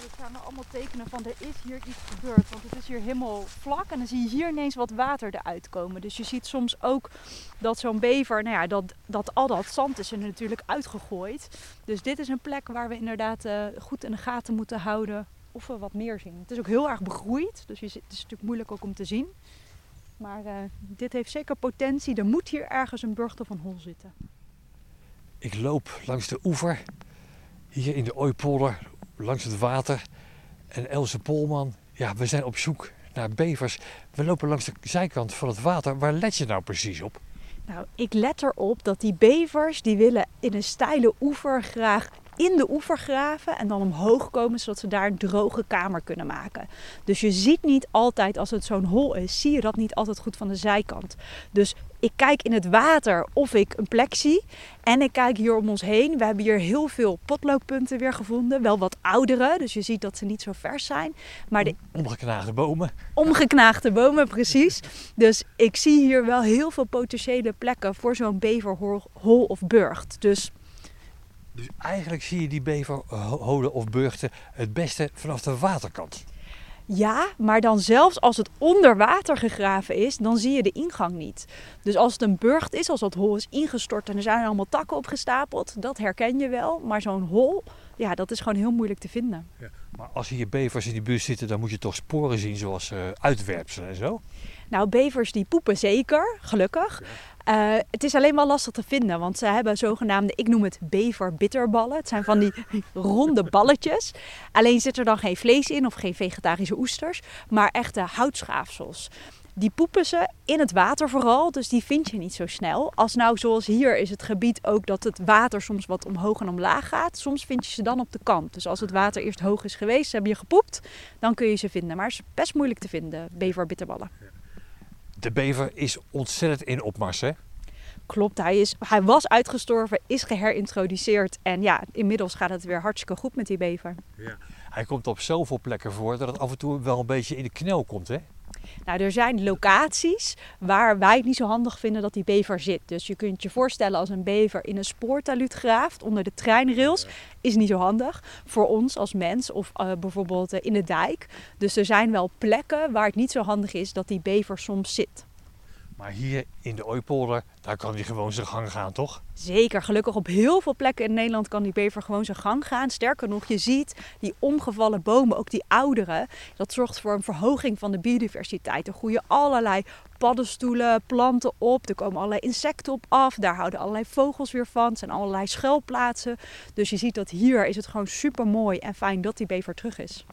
Het zijn er allemaal tekenen van er is hier iets gebeurd. Want het is hier helemaal vlak en dan zie je hier ineens wat water eruit komen. Dus je ziet soms ook dat zo'n bever, nou ja, dat, dat al dat zand is er natuurlijk uitgegooid. Dus dit is een plek waar we inderdaad uh, goed in de gaten moeten houden of we wat meer zien. Het is ook heel erg begroeid, dus het is natuurlijk moeilijk ook om te zien. Maar uh, dit heeft zeker potentie. Er moet hier ergens een burchter van Hol zitten. Ik loop langs de oever, hier in de Ooipolder, langs het water. En Else Polman, ja, we zijn op zoek naar bevers. We lopen langs de zijkant van het water. Waar let je nou precies op? Nou, ik let erop dat die bevers, die willen in een steile oever graag in de oever graven en dan omhoog komen zodat ze daar een droge kamer kunnen maken. Dus je ziet niet altijd als het zo'n hol is, zie je dat niet altijd goed van de zijkant. Dus ik kijk in het water of ik een plek zie. En ik kijk hier om ons heen. We hebben hier heel veel potloodpunten weer gevonden. Wel wat oudere, dus je ziet dat ze niet zo vers zijn. Maar de... Omgeknaagde bomen. Omgeknaagde bomen, precies. Dus ik zie hier wel heel veel potentiële plekken voor zo'n beverhol of burcht. Dus dus eigenlijk zie je die beverholen of burchten het beste vanaf de waterkant. Ja, maar dan zelfs als het onder water gegraven is, dan zie je de ingang niet. Dus als het een burcht is, als dat hol is ingestort en er zijn allemaal takken opgestapeld, dat herken je wel. Maar zo'n hol, ja, dat is gewoon heel moeilijk te vinden. Ja, maar als hier bevers in die buurt zitten, dan moet je toch sporen zien, zoals uh, uitwerpselen en zo? Nou, bevers die poepen zeker, gelukkig. Uh, het is alleen wel lastig te vinden, want ze hebben zogenaamde, ik noem het beverbitterballen. Het zijn van die ronde balletjes. Alleen zit er dan geen vlees in of geen vegetarische oesters, maar echte houtschaafsels. Die poepen ze in het water vooral, dus die vind je niet zo snel. Als nou zoals hier is het gebied ook dat het water soms wat omhoog en omlaag gaat. Soms vind je ze dan op de kant. Dus als het water eerst hoog is geweest, heb je gepoept, dan kun je ze vinden. Maar het is best moeilijk te vinden, beverbitterballen. De bever is ontzettend in opmars, hè? Klopt, hij, is, hij was uitgestorven, is geherintroduceerd. En ja, inmiddels gaat het weer hartstikke goed met die bever. Ja. Hij komt op zoveel plekken voor dat het af en toe wel een beetje in de knel komt, hè? Nou, er zijn locaties waar wij het niet zo handig vinden dat die bever zit. Dus je kunt je voorstellen als een bever in een spoortaluut graaft onder de treinrails, is niet zo handig voor ons als mens of uh, bijvoorbeeld uh, in de dijk. Dus er zijn wel plekken waar het niet zo handig is dat die bever soms zit. Maar hier in de Ooipolder, daar kan hij gewoon zijn gang gaan, toch? Zeker. Gelukkig op heel veel plekken in Nederland kan die bever gewoon zijn gang gaan. Sterker nog, je ziet die omgevallen bomen, ook die oudere. Dat zorgt voor een verhoging van de biodiversiteit. Er groeien allerlei paddenstoelen, planten op. Er komen allerlei insecten op af. Daar houden allerlei vogels weer van. Het zijn allerlei schuilplaatsen. Dus je ziet dat hier is het gewoon super mooi en fijn dat die bever terug is.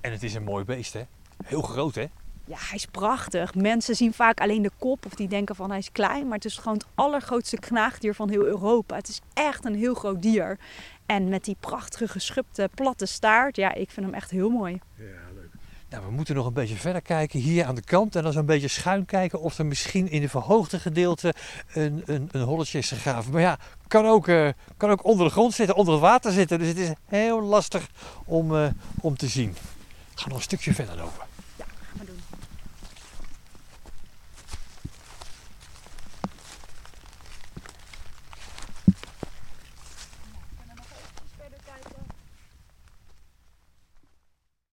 En het is een mooi beest, hè? Heel groot, hè? Ja, hij is prachtig. Mensen zien vaak alleen de kop of die denken van hij is klein. Maar het is gewoon het allergrootste knaagdier van heel Europa. Het is echt een heel groot dier. En met die prachtige geschubte platte staart. Ja, ik vind hem echt heel mooi. Ja, leuk. Nou, we moeten nog een beetje verder kijken hier aan de kant. En dan een beetje schuin kijken of er misschien in de verhoogde gedeelte een, een, een holletje is gegraven. Maar ja, kan ook, uh, kan ook onder de grond zitten, onder het water zitten. Dus het is heel lastig om, uh, om te zien. Ik ga nog een stukje verder lopen. Aduh.